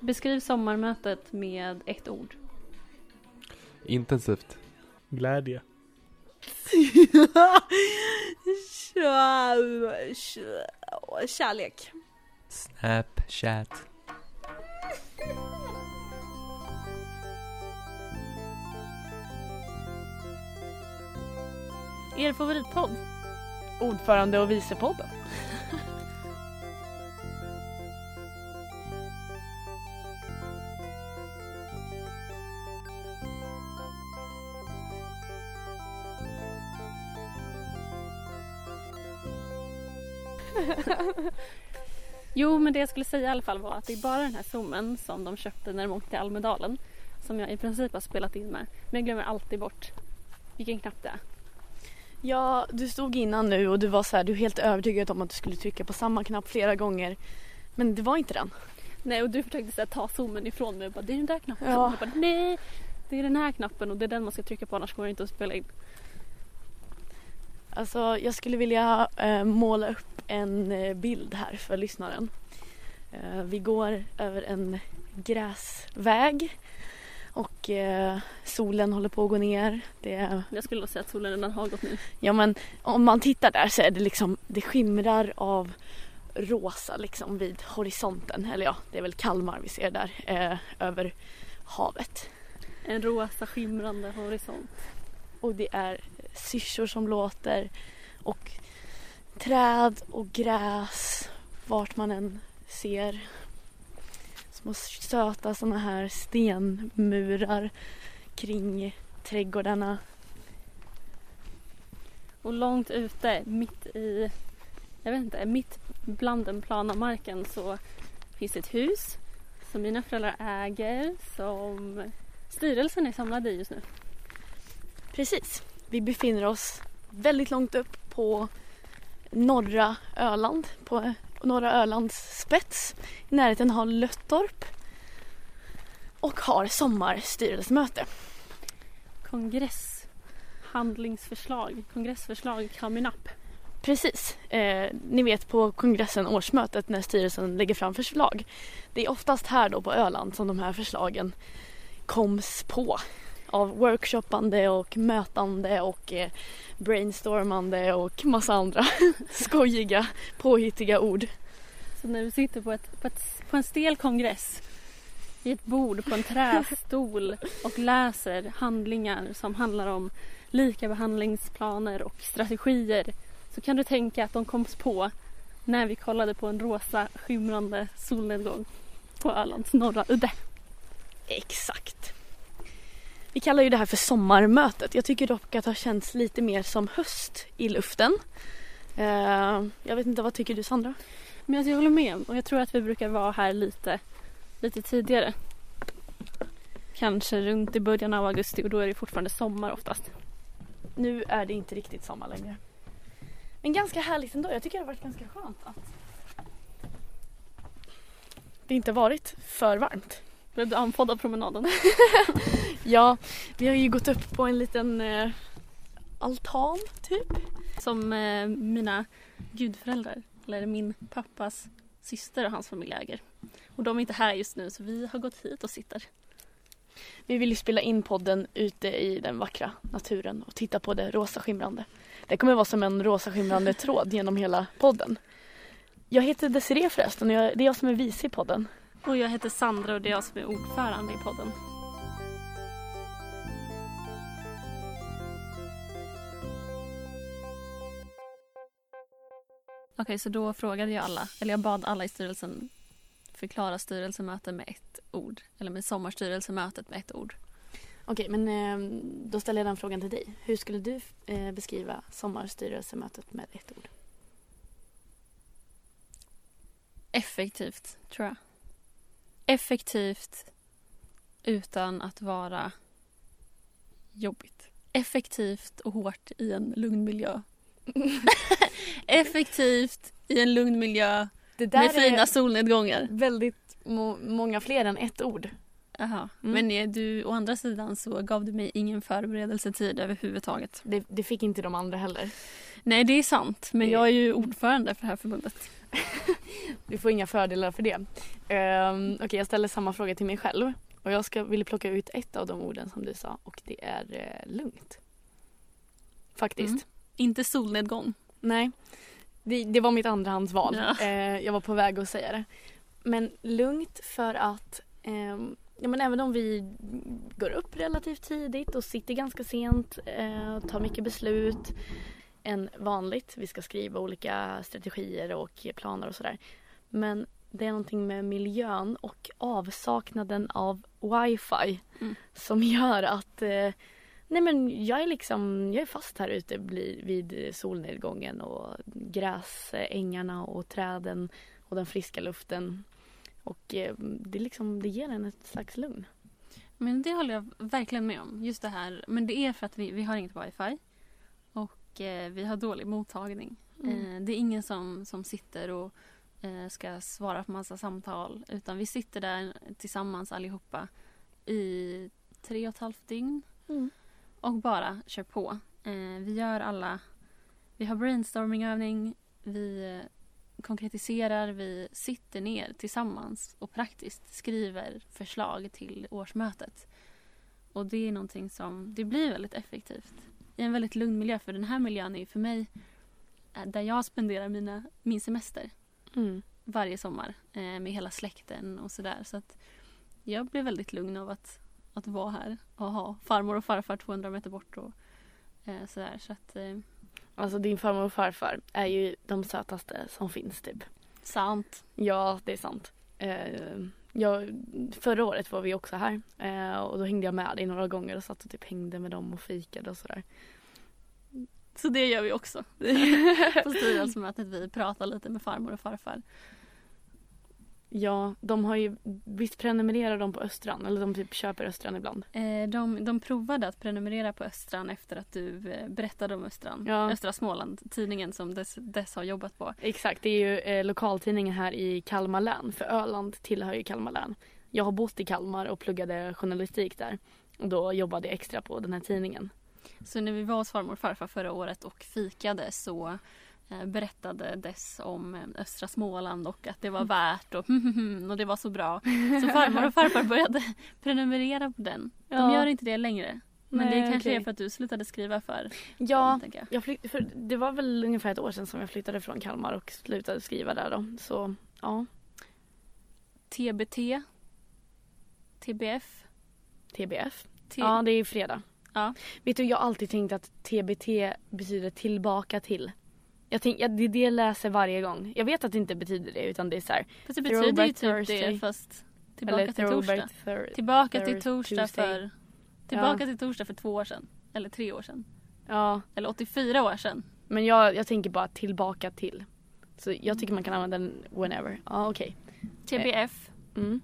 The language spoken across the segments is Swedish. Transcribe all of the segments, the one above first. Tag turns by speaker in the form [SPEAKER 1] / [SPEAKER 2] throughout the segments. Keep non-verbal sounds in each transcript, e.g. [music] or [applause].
[SPEAKER 1] Beskriv sommarmötet med ett ord.
[SPEAKER 2] Intensivt.
[SPEAKER 3] Glädje. [laughs]
[SPEAKER 4] Kärlek.
[SPEAKER 2] Snapchat.
[SPEAKER 1] Er favoritpodd?
[SPEAKER 5] Ordförande och vicepodden. [laughs]
[SPEAKER 1] Jo, men det jag skulle säga i alla fall var att det är bara den här zoomen som de köpte när de åkte till Almedalen som jag i princip har spelat in med. Men jag glömmer alltid bort vilken knapp det är.
[SPEAKER 5] Ja, du stod innan nu och du var så här, du är helt övertygad om att du skulle trycka på samma knapp flera gånger. Men det var inte den.
[SPEAKER 1] Nej, och du försökte så här, ta zoomen ifrån mig och bara det är den där knappen.
[SPEAKER 5] Ja.
[SPEAKER 1] Och jag bara, nej, det är den här knappen och det är den man ska trycka på annars går det inte att spela in.
[SPEAKER 5] Alltså, jag skulle vilja eh, måla upp en eh, bild här för lyssnaren. Eh, vi går över en gräsväg och eh, solen håller på att gå ner. Det
[SPEAKER 1] Jag skulle nog säga att solen redan har gått ner.
[SPEAKER 5] Ja men om man tittar där så är det liksom, det skimrar av rosa liksom vid horisonten. Eller ja, det är väl Kalmar vi ser där eh, över havet.
[SPEAKER 1] En rosa skimrande horisont.
[SPEAKER 5] Och det är syrsor som låter och träd och gräs vart man än ser. Små söta såna här stenmurar kring trädgårdarna.
[SPEAKER 1] Och långt ute, mitt i, jag vet inte, mitt bland den plana marken så finns ett hus som mina föräldrar äger som styrelsen är samlad i just nu.
[SPEAKER 5] Precis. Vi befinner oss väldigt långt upp på norra Öland, på norra Ölands spets. I närheten har Löttorp och har sommarstyrelsemöte.
[SPEAKER 1] Kongress, handlingsförslag, kongressförslag coming up.
[SPEAKER 5] Precis. Eh, ni vet på kongressen, årsmötet, när styrelsen lägger fram förslag. Det är oftast här då på Öland som de här förslagen koms på. Av workshoppande och mötande och eh, brainstormande och massa andra [laughs] skojiga, påhittiga ord.
[SPEAKER 1] Så när vi sitter på, ett, på, ett, på en stel kongress i ett bord på en trästol och läser handlingar som handlar om likabehandlingsplaner och strategier så kan du tänka att de koms på när vi kollade på en rosa skimrande solnedgång på Ölands norra udde.
[SPEAKER 5] Exakt. Vi kallar ju det här för sommarmötet. Jag tycker dock att det har känts lite mer som höst i luften. Eh, jag vet inte, vad tycker du Sandra?
[SPEAKER 1] Men alltså jag håller med och jag tror att vi brukar vara här lite, lite tidigare. Kanske runt i början av augusti och då är det fortfarande sommar oftast.
[SPEAKER 5] Nu är det inte riktigt sommar längre. Men ganska härligt ändå. Jag tycker det har varit ganska skönt att det inte varit för varmt.
[SPEAKER 1] Blev du andfådd av promenaden? [laughs]
[SPEAKER 5] Ja, vi har ju gått upp på en liten eh, altan typ.
[SPEAKER 1] Som eh, mina gudföräldrar, eller min pappas syster och hans familj äger. Och de är inte här just nu så vi har gått hit och sitter.
[SPEAKER 5] Vi vill ju spela in podden ute i den vackra naturen och titta på det rosa skimrande. Det kommer vara som en rosa skimrande tråd genom hela podden. Jag heter Desiree förresten och jag, det är jag som är vice i podden.
[SPEAKER 1] Och jag heter Sandra och det är jag som är ordförande i podden. Okej, så då frågade jag alla, eller jag bad alla i styrelsen förklara styrelsemöte med ett ord. Eller med sommarstyrelsemötet med ett ord.
[SPEAKER 5] Okej, men eh, då ställer jag den frågan till dig. Hur skulle du eh, beskriva sommarstyrelsemötet med ett ord?
[SPEAKER 1] Effektivt, tror jag. Effektivt utan att vara jobbigt. Effektivt och hårt i en lugn miljö. [laughs] Effektivt i en lugn miljö
[SPEAKER 5] Det
[SPEAKER 1] med fina solnedgångar.
[SPEAKER 5] väldigt må- många fler än ett ord.
[SPEAKER 1] Jaha.
[SPEAKER 5] Mm.
[SPEAKER 1] Men du, å andra sidan så gav du mig ingen förberedelsetid överhuvudtaget.
[SPEAKER 5] Det, det fick inte de andra heller.
[SPEAKER 1] Nej, det är sant. Men
[SPEAKER 5] Det-
[SPEAKER 1] jag är ju ordförande för det här förbundet. [laughs]
[SPEAKER 5] du får inga fördelar för det. Um, Okej, okay, jag ställer samma fråga till mig själv. Och jag ska, vill plocka ut ett av de orden som du sa och det är eh, lugnt. Faktiskt. Mm.
[SPEAKER 1] Inte solnedgång.
[SPEAKER 5] Nej. Det, det var mitt andrahandsval. Ja. Eh, jag var på väg att säga det. Men lugnt för att eh, ja, men även om vi går upp relativt tidigt och sitter ganska sent, eh, tar mycket beslut än vanligt. Vi ska skriva olika strategier och planer och sådär. Men det är någonting med miljön och avsaknaden av wifi mm. som gör att eh, nej men jag är liksom, jag är fast här ute vid solnedgången och gräsängarna och träden och den friska luften. Och eh, det, liksom, det ger en ett slags lugn.
[SPEAKER 1] Men det håller jag verkligen med om. Just det här. Men det är för att vi, vi har inget wifi. Och eh, vi har dålig mottagning. Mm. Eh, det är ingen som, som sitter och eh, ska svara på massa samtal. Utan vi sitter där tillsammans allihopa i tre och ett halvt dygn. Mm. Och bara kör på. Eh, vi gör alla... Vi har brainstormingövning. Vi eh, konkretiserar, vi sitter ner tillsammans och praktiskt skriver förslag till årsmötet. Och det är någonting som, det blir väldigt effektivt i en väldigt lugn miljö. För den här miljön är för mig eh, där jag spenderar mina, min semester. Mm. Varje sommar med hela släkten och sådär. Så att jag blir väldigt lugn av att, att vara här och ha farmor och farfar 200 meter bort och eh, sådär. Så att, eh,
[SPEAKER 5] Alltså din farmor och farfar är ju de sötaste som finns typ.
[SPEAKER 1] Sant.
[SPEAKER 5] Ja, det är sant. Eh, jag, förra året var vi också här eh, och då hängde jag med dig några gånger och satt och typ hängde med dem och fikade och sådär.
[SPEAKER 1] Så det gör vi också. [laughs] På styrelsemötet vi pratar lite med farmor och farfar.
[SPEAKER 5] Ja, de har ju, visst prenumererar de på Östran? Eller de typ köper Östran ibland?
[SPEAKER 1] Eh, de, de provade att prenumerera på Östran efter att du eh, berättade om Östran. Ja. Östra Småland, tidningen som dess, dess har jobbat på.
[SPEAKER 5] Exakt, det är ju eh, lokaltidningen här i Kalmar län. För Öland tillhör ju Kalmar län. Jag har bott i Kalmar och pluggade journalistik där. Och då jobbade jag extra på den här tidningen.
[SPEAKER 1] Så när vi var hos farmor och farfar förra året och fikade så berättade dess om eh, östra Småland och att det var värt och, [laughs] och det var så bra. [laughs] Så farmor och farfar började [laughs] prenumerera på den. De ja. gör inte det längre. Men Nej, det kanske okay. är för att du slutade skriva för
[SPEAKER 5] Ja, dem, jag. jag flytt, för det var väl ungefär ett år sedan som jag flyttade från Kalmar och slutade skriva där då. Så ja.
[SPEAKER 1] TBT? TBF?
[SPEAKER 5] TBF? T ja, det är fredag. Ja. Vet du, jag har alltid tänkt att TBT betyder tillbaka till. Jag tänk, ja, det är det jag läser varje gång. Jag vet att det inte betyder det utan det är såhär.
[SPEAKER 1] Fast det betyder ju typ det fast tillbaka till torsdag. Thir tillbaka till torsdag för Tillbaka ja. till torsdag för två år sedan. Eller tre år sedan. Ja. Eller 84 år sedan.
[SPEAKER 5] Men jag, jag tänker bara tillbaka till. Så jag tycker man kan använda den whenever. Ja okej.
[SPEAKER 1] Okay. TBF. Mm.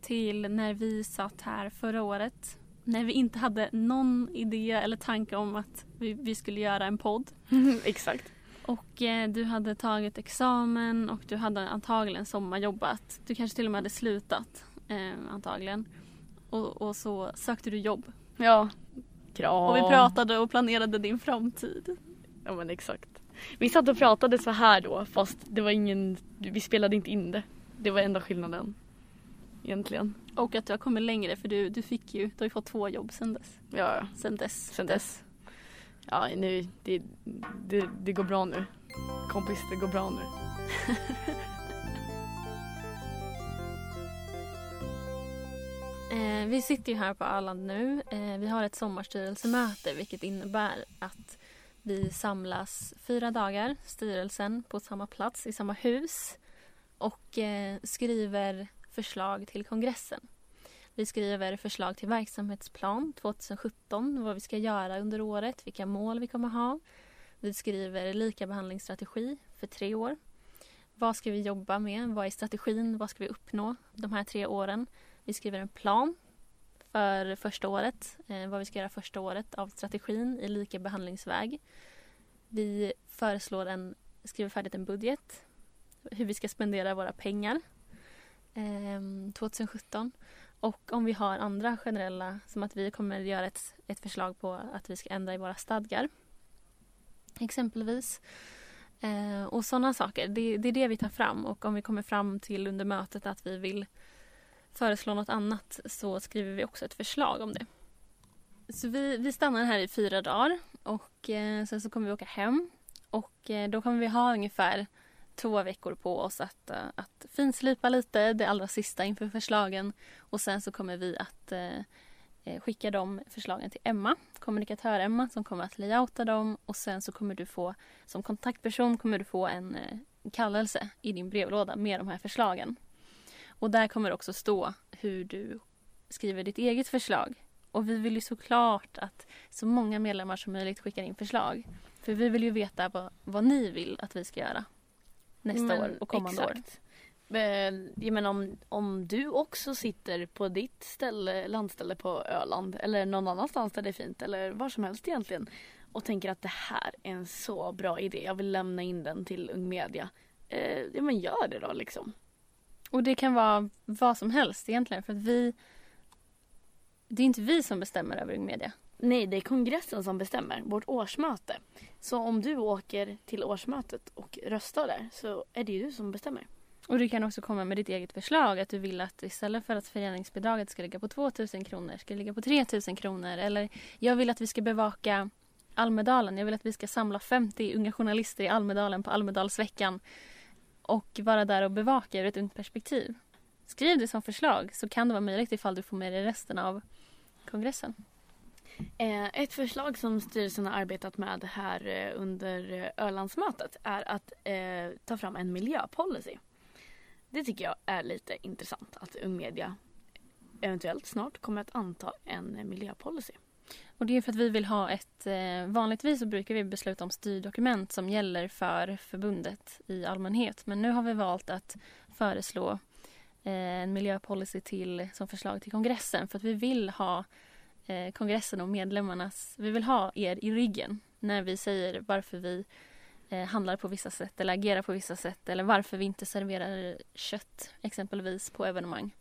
[SPEAKER 1] Till när vi satt här förra året. När vi inte hade någon idé eller tanke om att vi, vi skulle göra en podd. [laughs]
[SPEAKER 5] Exakt.
[SPEAKER 1] Och eh, du hade tagit examen och du hade antagligen sommarjobbat. Du kanske till och med hade slutat eh, antagligen. Och, och, så sökte du jobb.
[SPEAKER 5] Ja. Kram.
[SPEAKER 1] Och vi pratade och planerade din framtid.
[SPEAKER 5] Ja men exakt. Vi satt och pratade så här då fast det var ingen, vi spelade inte in det. Det var enda skillnaden. Egentligen.
[SPEAKER 1] Och att du har kommit längre för du, du fick ju, du har ju fått två jobb sen dess.
[SPEAKER 5] Ja.
[SPEAKER 1] Sen dess.
[SPEAKER 5] Sen dess. Ja, nu, det, det, det går bra nu. Kompis, det går bra nu. [laughs]
[SPEAKER 1] eh, vi sitter ju här på Öland nu. Eh, vi har ett sommarstyrelsemöte vilket innebär att vi samlas fyra dagar, styrelsen, på samma plats i samma hus och eh, skriver förslag till kongressen. Vi skriver förslag till verksamhetsplan 2017, vad vi ska göra under året, vilka mål vi kommer ha. Vi skriver likabehandlingsstrategi för tre år. Vad ska vi jobba med? Vad är strategin? Vad ska vi uppnå de här tre åren? Vi skriver en plan för första året, eh, vad vi ska göra första året av strategin i likabehandlingsväg. Vi föreslår en, skriver färdigt en budget, hur vi ska spendera våra pengar eh, 2017. Och om vi har andra generella, som att vi kommer göra ett, ett förslag på att vi ska ändra i våra stadgar. Exempelvis. Eh, och sådana saker. Det, det är det vi tar fram och om vi kommer fram till under mötet att vi vill föreslå något annat så skriver vi också ett förslag om det. Så vi, vi stannar här i fyra dagar och eh, sen så kommer vi åka hem och eh, då kommer vi ha ungefär två veckor på oss att, eh, att finslipa lite det allra sista inför förslagen och sen så kommer vi att eh, eh, skicka de förslagen till Emma, kommunikatör-Emma som kommer att layouta dem och sen så kommer du få som kontaktperson kommer du få en eh, kallelse i din brevlåda med de här förslagen. Och där kommer det också stå hur du skriver ditt eget förslag. Och vi vill ju såklart att så många medlemmar som möjligt skickar in förslag. För vi vill ju veta vad, vad ni vill att vi ska göra nästa
[SPEAKER 5] Men
[SPEAKER 1] år och kommande år.
[SPEAKER 5] exakt. Men, jag menar om, om du också sitter på ditt ställe, landställe på Öland eller någon annanstans där det är fint eller var som helst egentligen och tänker att det här är en så bra idé, jag vill lämna in den till Ung Media. Eh, ja men gör det då liksom.
[SPEAKER 1] Och det kan vara vad som helst egentligen för att vi det är inte vi som bestämmer över Ung Media.
[SPEAKER 5] Nej, det är kongressen som bestämmer, vårt årsmöte. Så om du åker till årsmötet och röstar där så är det ju du som bestämmer.
[SPEAKER 1] Och du kan också komma med ditt eget förslag att du vill att istället för att föreningsbidraget ska ligga på 2000 kronor ska det ligga på 3000 kronor eller jag vill att vi ska bevaka Almedalen. Jag vill att vi ska samla 50 unga journalister i Almedalen på Almedalsveckan och vara där och bevaka ur ett ungt perspektiv. Skriv det som förslag så kan det vara möjligt ifall du får med dig resten av kongressen.
[SPEAKER 5] Eh, ett förslag som styrelsen har arbetat med här eh, under eh, Ölandsmötet är att ta fram en miljöpolicy. Det tycker jag är lite intressant att Ung Media eventuellt snart kommer att anta en miljöpolicy.
[SPEAKER 1] Och det är för att vi vill ha ett... Vanligtvis så brukar vi besluta om styrdokument som gäller för förbundet i allmänhet. Men nu har vi valt att föreslå en miljöpolicy till, som förslag till kongressen för att vi vill ha eh, kongressen och medlemmarnas... Vi vill ha er i ryggen när vi säger varför vi eh, handlar på vissa sätt eller agerar på vissa sätt eller varför vi inte serverar kött exempelvis på evenemang.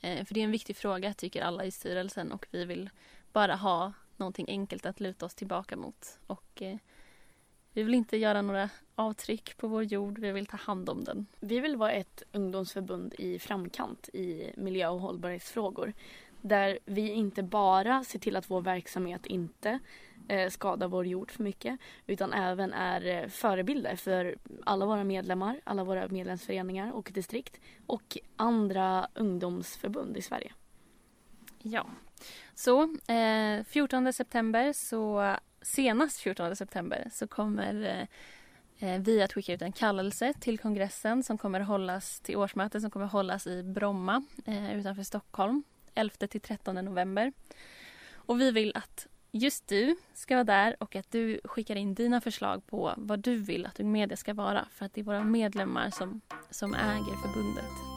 [SPEAKER 1] Eh, för det är en viktig fråga tycker alla i styrelsen och vi vill bara ha någonting enkelt att luta oss tillbaka mot. Och eh, vi vill inte göra några avtryck på vår jord, vi vill ta hand om den.
[SPEAKER 5] Vi vill vara ett ungdomsförbund i framkant i miljö och hållbarhetsfrågor. Där vi inte bara ser till att vår verksamhet inte eh, skadar vår jord för mycket utan även är eh, förebilder för alla våra medlemmar, alla våra medlemsföreningar och distrikt och andra ungdomsförbund i Sverige.
[SPEAKER 1] Ja. Så eh, 14 september, så senast 14 september så kommer eh, eh, vi att skicka ut en kallelse till kongressen som kommer hållas till årsmötet som kommer hållas i Bromma eh, utanför Stockholm 11 till 13 november. Och vi vill att just du ska vara där och att du skickar in dina förslag på vad du vill att Ung Media ska vara för att det är våra medlemmar som, som äger förbundet.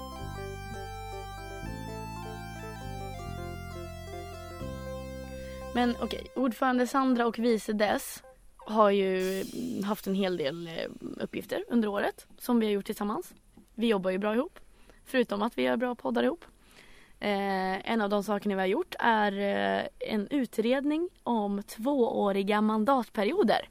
[SPEAKER 5] Men okej, ordförande Sandra och vice dess har ju haft en hel del eh, uppgifter under året som vi har gjort tillsammans. Vi jobbar ju bra ihop, förutom att vi gör bra poddar ihop. Eh, en av de sakerna vi har gjort är eh, en utredning om tvååriga mandatperioder.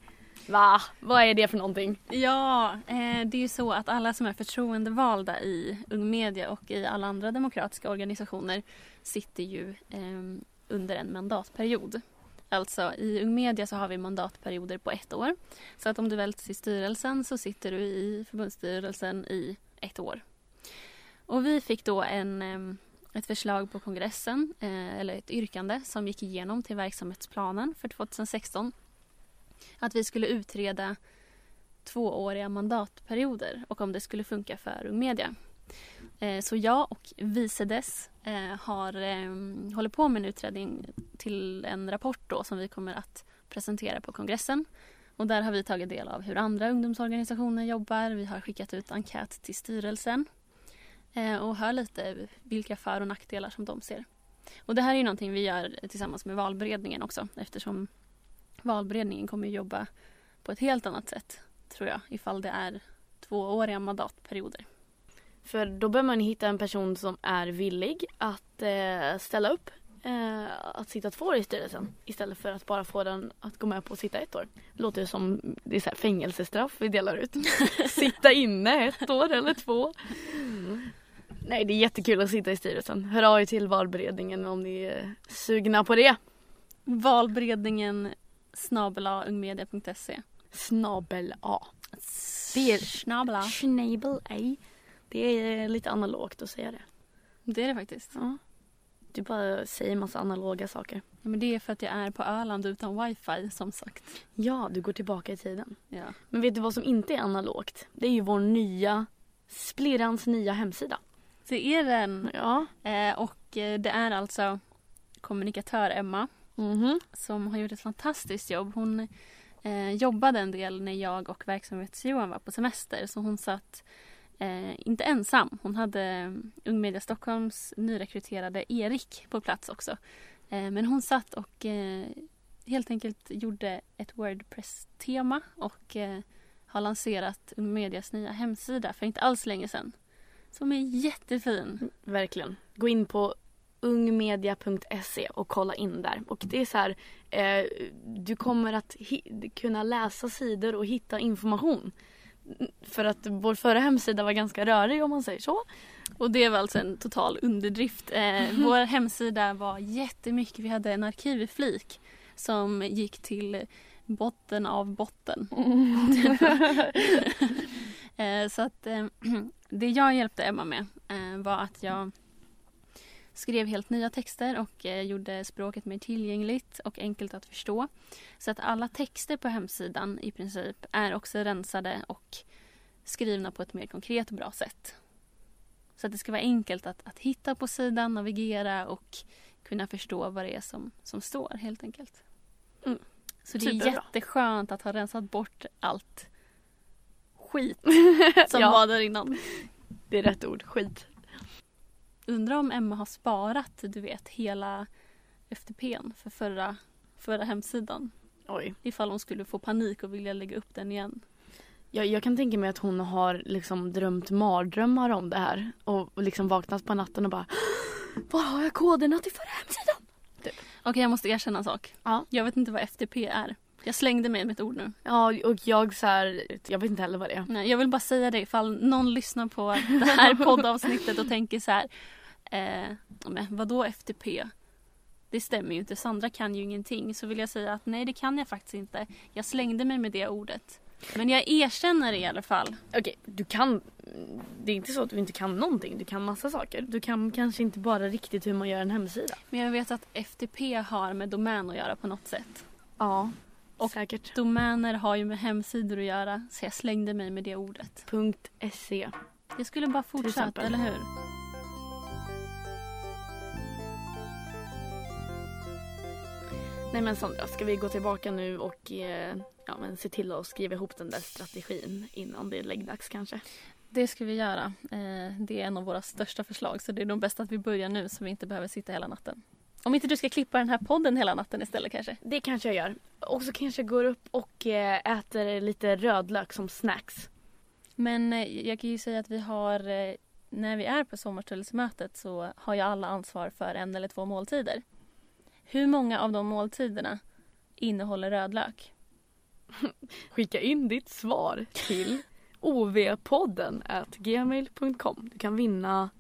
[SPEAKER 5] Va? Vad är det för någonting?
[SPEAKER 1] Ja, eh, det är ju så att alla som är förtroendevalda i Ung Media och i alla andra demokratiska organisationer sitter ju eh, under en mandatperiod. Alltså i Ung Media så har vi mandatperioder på ett år. Så att om du väljs till styrelsen så sitter du i förbundsstyrelsen i ett år. Och vi fick då en, eh, ett förslag på kongressen, eh, eller ett yrkande som gick igenom till verksamhetsplanen för 2016. Att vi skulle utreda tvååriga mandatperioder och om det skulle funka för Ung Media. Eh, Så jag och vice dess eh, har, eh, håller på med en utredning till en rapport då som vi kommer att presentera på kongressen. Och där har vi tagit del av hur andra ungdomsorganisationer jobbar. Vi har skickat ut enkät till styrelsen och hör lite vilka för och nackdelar som de ser. Och det här är ju någonting vi gör tillsammans med valberedningen också eftersom valberedningen kommer jobba på ett helt annat sätt tror jag ifall det är tvååriga mandatperioder.
[SPEAKER 5] För då behöver man hitta en person som är villig att eh, ställa upp eh, att sitta två år i styrelsen istället för att bara få den att gå med på att sitta ett år. Det låter ju som det är fängelsestraff vi delar ut. [laughs] sitta inne ett år eller två. Nej det är jättekul att sitta i styrelsen. Hör av er till valberedningen om ni är sugna på det.
[SPEAKER 1] Valberedningen snabela ungmedia.se.
[SPEAKER 5] Snabel A. Det är
[SPEAKER 1] Snabela.
[SPEAKER 5] Schnabel A. Det är lite analogt att säga det.
[SPEAKER 1] Det är det faktiskt.
[SPEAKER 5] Ja. Du bara säger massa analoga saker.
[SPEAKER 1] Ja, men det är för att jag är på Öland utan wifi som sagt.
[SPEAKER 5] Ja, du går tillbaka i tiden.
[SPEAKER 1] Ja.
[SPEAKER 5] Men vet du vad som inte är analogt? Det är ju vår nya, Splirrans nya hemsida.
[SPEAKER 1] Det är den.
[SPEAKER 5] Ja.
[SPEAKER 1] Eh, och eh, det är alltså kommunikatör Emma
[SPEAKER 5] Mhm.
[SPEAKER 1] som har gjort ett fantastiskt jobb. Hon eh, jobbade en del när jag och verksamhets-Johan var på semester så hon satt eh, inte ensam. Hon hade eh, Ung Media Stockholms nyrekryterade Erik på plats också. Eh, men hon satt och eh, helt enkelt gjorde ett Wordpress-tema och har lanserat Ung Medias nya hemsida för inte alls länge sedan. Som är jättefin.
[SPEAKER 5] Verkligen. Gå in på ungmedia.se och kolla in där. Och det är så här, eh, du kommer att kunna läsa sidor och hitta information. För att vår förra hemsida var ganska rörig om man säger så.
[SPEAKER 1] Och det var alltså en total underdrift. Eh, [laughs] vår hemsida var jättemycket. Vi hade en arkivflik som gick till botten av botten. [laughs] [laughs] eh, så att eh, [clears throat] det jag hjälpte Emma med eh, var att jag skrev helt nya texter och eh, gjorde språket mer tillgängligt och enkelt att förstå. Så att alla texter på hemsidan i princip är också rensade och skrivna på ett mer konkret och bra sätt. Så att det ska vara enkelt att, att hitta på sidan, navigera och kunna förstå vad det är som, som står helt enkelt.
[SPEAKER 5] Mm.
[SPEAKER 1] Så det är jätteskönt att ha rensat bort allt skit [laughs] som
[SPEAKER 5] Ja.
[SPEAKER 1] var där innan.
[SPEAKER 5] Det är rätt ord, skit.
[SPEAKER 1] Undrar om Emma har sparat, du vet, hela FTPn för förra, förra hemsidan.
[SPEAKER 5] Oj.
[SPEAKER 1] Ifall hon skulle få panik och vilja lägga upp den igen.
[SPEAKER 5] Jag, jag kan tänka mig att hon har liksom drömt mardrömmar om det här och liksom vaknat på natten och bara [gasps] Var har jag koderna till förra hemsidan?
[SPEAKER 1] Okej, jag måste erkänna en sak.
[SPEAKER 5] Ja.
[SPEAKER 1] Jag vet inte vad FTP är. Jag slängde mig med ett ord nu.
[SPEAKER 5] Ja och jag så här, jag vet inte heller vad det är.
[SPEAKER 1] Nej, jag vill bara säga det ifall någon lyssnar på det här [laughs] poddavsnittet och tänker så här. Eh, men vadå FTP? Det stämmer ju inte. Sandra kan ju ingenting. Så vill jag säga att nej, det kan jag faktiskt inte. Jag slängde mig med det ordet. Men jag erkänner det i alla fall.
[SPEAKER 5] Okej, du kan, det är inte så att du inte kan någonting, du kan massa saker. Du kan kanske inte bara riktigt hur man gör en hemsida.
[SPEAKER 1] Men jag vet att FTP har med domän att göra på något sätt.
[SPEAKER 5] Ja,
[SPEAKER 1] Och-
[SPEAKER 5] säkert.
[SPEAKER 1] Domäner har ju med hemsidor att göra. Så jag slängde mig med det ordet.
[SPEAKER 5] .se.
[SPEAKER 1] Jag skulle bara
[SPEAKER 5] exempel.
[SPEAKER 1] eller hur?
[SPEAKER 5] Nej men Sandra, ska vi gå tillbaka nu och eh, ja, men se till att skriva ihop den där strategin innan det är läggdags kanske?
[SPEAKER 1] Det ska vi göra. Eh, det är en av våra största förslag så det är nog bäst att vi börjar nu så vi inte behöver sitta hela natten. Om inte du ska klippa den här podden hela natten istället kanske?
[SPEAKER 5] Det kanske jag gör. Och så kanske jag går upp och eh, äter lite rödlök som snacks.
[SPEAKER 1] Men eh, jag kan ju säga att vi har, eh, när vi är på sommarställesmötet så har jag alla ansvar för en eller två måltider. Hur många av de måltiderna innehåller rödlök? [laughs]
[SPEAKER 5] Skicka in ditt svar till [laughs] ovpodden gmail.com. Du kan vinna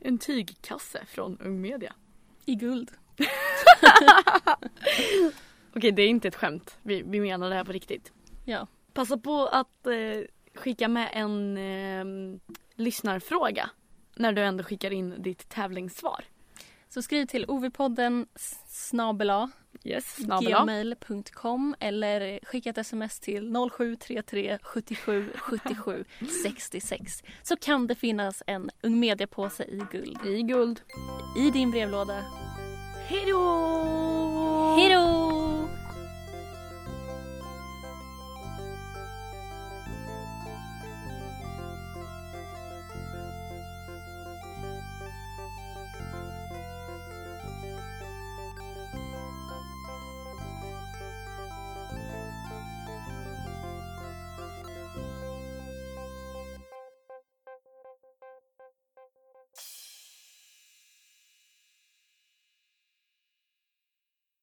[SPEAKER 5] en tygkasse från Ung Media.
[SPEAKER 1] I guld. [laughs]
[SPEAKER 5] Okej, det är inte ett skämt. Vi, vi menar det här på riktigt.
[SPEAKER 1] Ja.
[SPEAKER 5] Passa på att eh, skicka med en eh, lyssnarfråga när du ändå skickar in ditt tävlingssvar.
[SPEAKER 1] Så skriv till ovpodden snabela
[SPEAKER 5] Yes,
[SPEAKER 1] gmail.com eller skicka ett sms till 0733 77 77 66 så kan det finnas en Ung Media-påse i guld
[SPEAKER 5] I guld.
[SPEAKER 1] i din brevlåda.
[SPEAKER 5] Hej då!
[SPEAKER 1] Hej då!